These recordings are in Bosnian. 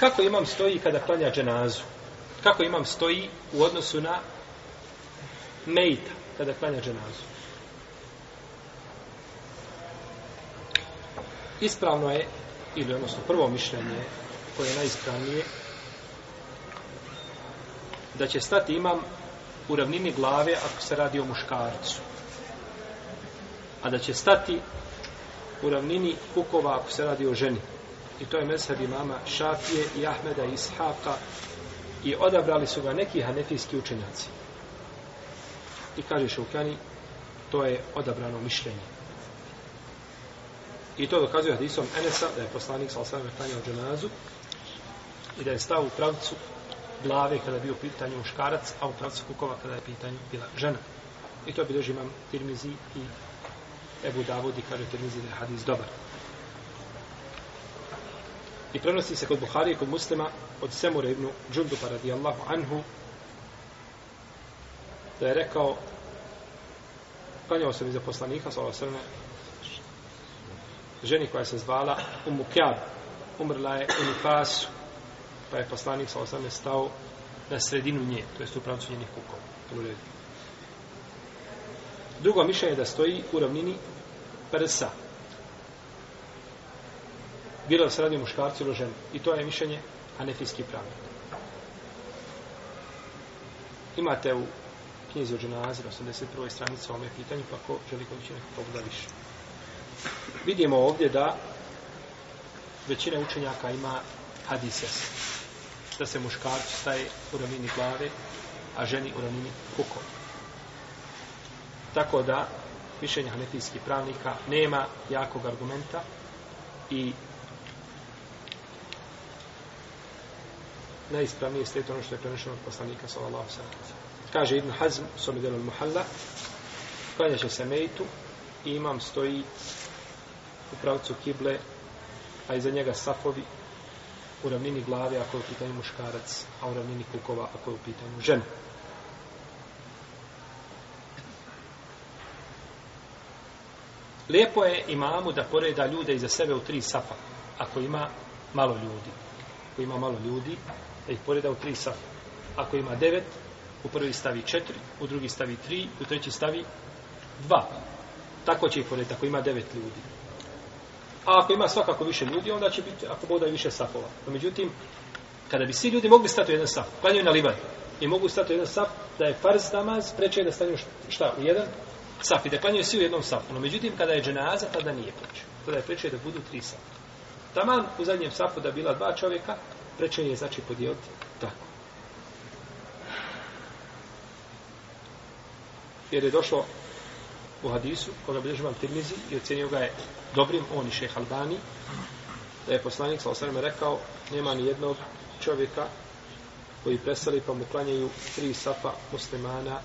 Kako imam stoji kada klanja dženazu? Kako imam stoji u odnosu na mejta kada klanja dženazu? Ispravno je, ili odnosno prvo mišljenje koje je najispravnije, da će stati imam u ravnini glave ako se radi o muškarcu. A da će stati u ravnini kukova ako se radi o ženi i to je mezheb imama Šafije i Ahmeda i Ishaqa i odabrali su ga neki hanefijski učenjaci. I kaže Šaukani, to je odabrano mišljenje. I to dokazuje hadisom Enesa, da je poslanik sa osvrame klanjao dženazu i da je stao u pravcu glave kada je bio u pitanju muškarac, a u pravcu kukova kada je pitanju bila žena. I to bilježi imam Tirmizi i Ebu Davud i kaže Tirmizi da je hadis dobar i prenosi se kod Buhari i kod muslima od Semure ibn Džunduba radijallahu anhu da je rekao klanjao sam iza poslanika svala srne ženi koja se zvala Umu Kjab umrla je u Nifasu pa je poslanik svala srne stao na sredinu nje to je u pravcu njenih kukov u redu. drugo mišljenje da stoji u ravnini Prsa bilo da se radi muškarcu ili ženu. I to je mišljenje anefijski pravi. Imate u knjizi o dženazir, 81. stranica o ovome pitanju, pa ko želi ko će nekako pogleda više. Vidimo ovdje da većina učenjaka ima hadises. Da se muškarci staje u ravnini glave, a ženi u ravnini kukom. Tako da, mišljenje hanefijskih pravnika nema jakog argumenta i najispravnije slijed ono što je prenešeno od poslanika sallallahu sallam. Kaže Ibn Hazm, somedel al muhalla, klanja će se mejtu, imam stoji u pravcu kible, a iza njega safovi u ravnini glave ako je u pitanju muškarac, a u ravnini kukova ako je u pitanju žena. Lijepo je imamu da poreda ljude iza sebe u tri safa, ako ima malo ljudi. Ako ima malo ljudi, da ih poreda u tri safa. Ako ima devet, u prvi stavi četiri, u drugi stavi tri, u treći stavi dva. Tako će ih porediti ako ima devet ljudi. A ako ima svakako više ljudi, onda će biti, ako bude više safova. No, međutim, kada bi svi ljudi mogli stati u jedan saf, klanjaju na livad, i mogu stati u jedan saf, da je farz namaz, preče da stanju šta, u jedan saf, i da klanjaju svi u jednom safu. No, međutim, kada je dženaza, tada nije preče. Tada je preče da budu tri safa. Taman u zadnjem safu da bila dva čovjeka, Preče je znači podijeliti tako. Jer je došlo u hadisu, koga bilježi vam Tirmizi i ocenio ga je dobrim, on i šeh Albani, da je poslanik sa osvrame rekao, nema ni jednog čovjeka koji presali pa mu klanjaju tri safa muslimana,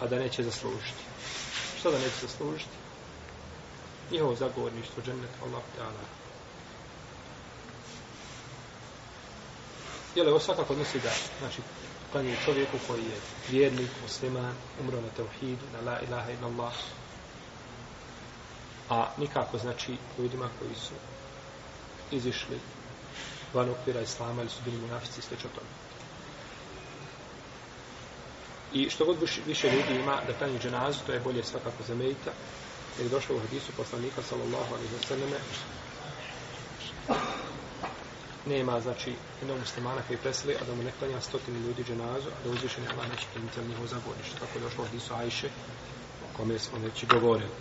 a da neće zaslužiti. Što da neće zaslužiti? Njihovo zagovorništvo, džennet, Allah, ta'ala, Jel, ovo svakako misli da, znači, klanje čovjeku koji je vjernik, musliman, umro na tevhidu, na la ilaha ila Allah, a nikako, znači, ljudima koji su izišli van okvira Islama ili su bili munafici i sveče tome. I što god više ljudi ima da klanje dženazu, to je bolje svakako za mejta, jer je došlo u hadisu poslanika, sallallahu alaihi wa sallam, nema, znači, jednog muslimana koji presli, a da mu ne klanja stotini ljudi dženazu, a da uzvišeni Allah neće primiti njihovo zagovorište. Tako je došlo od Isu Ajše, o kome smo neći govorili.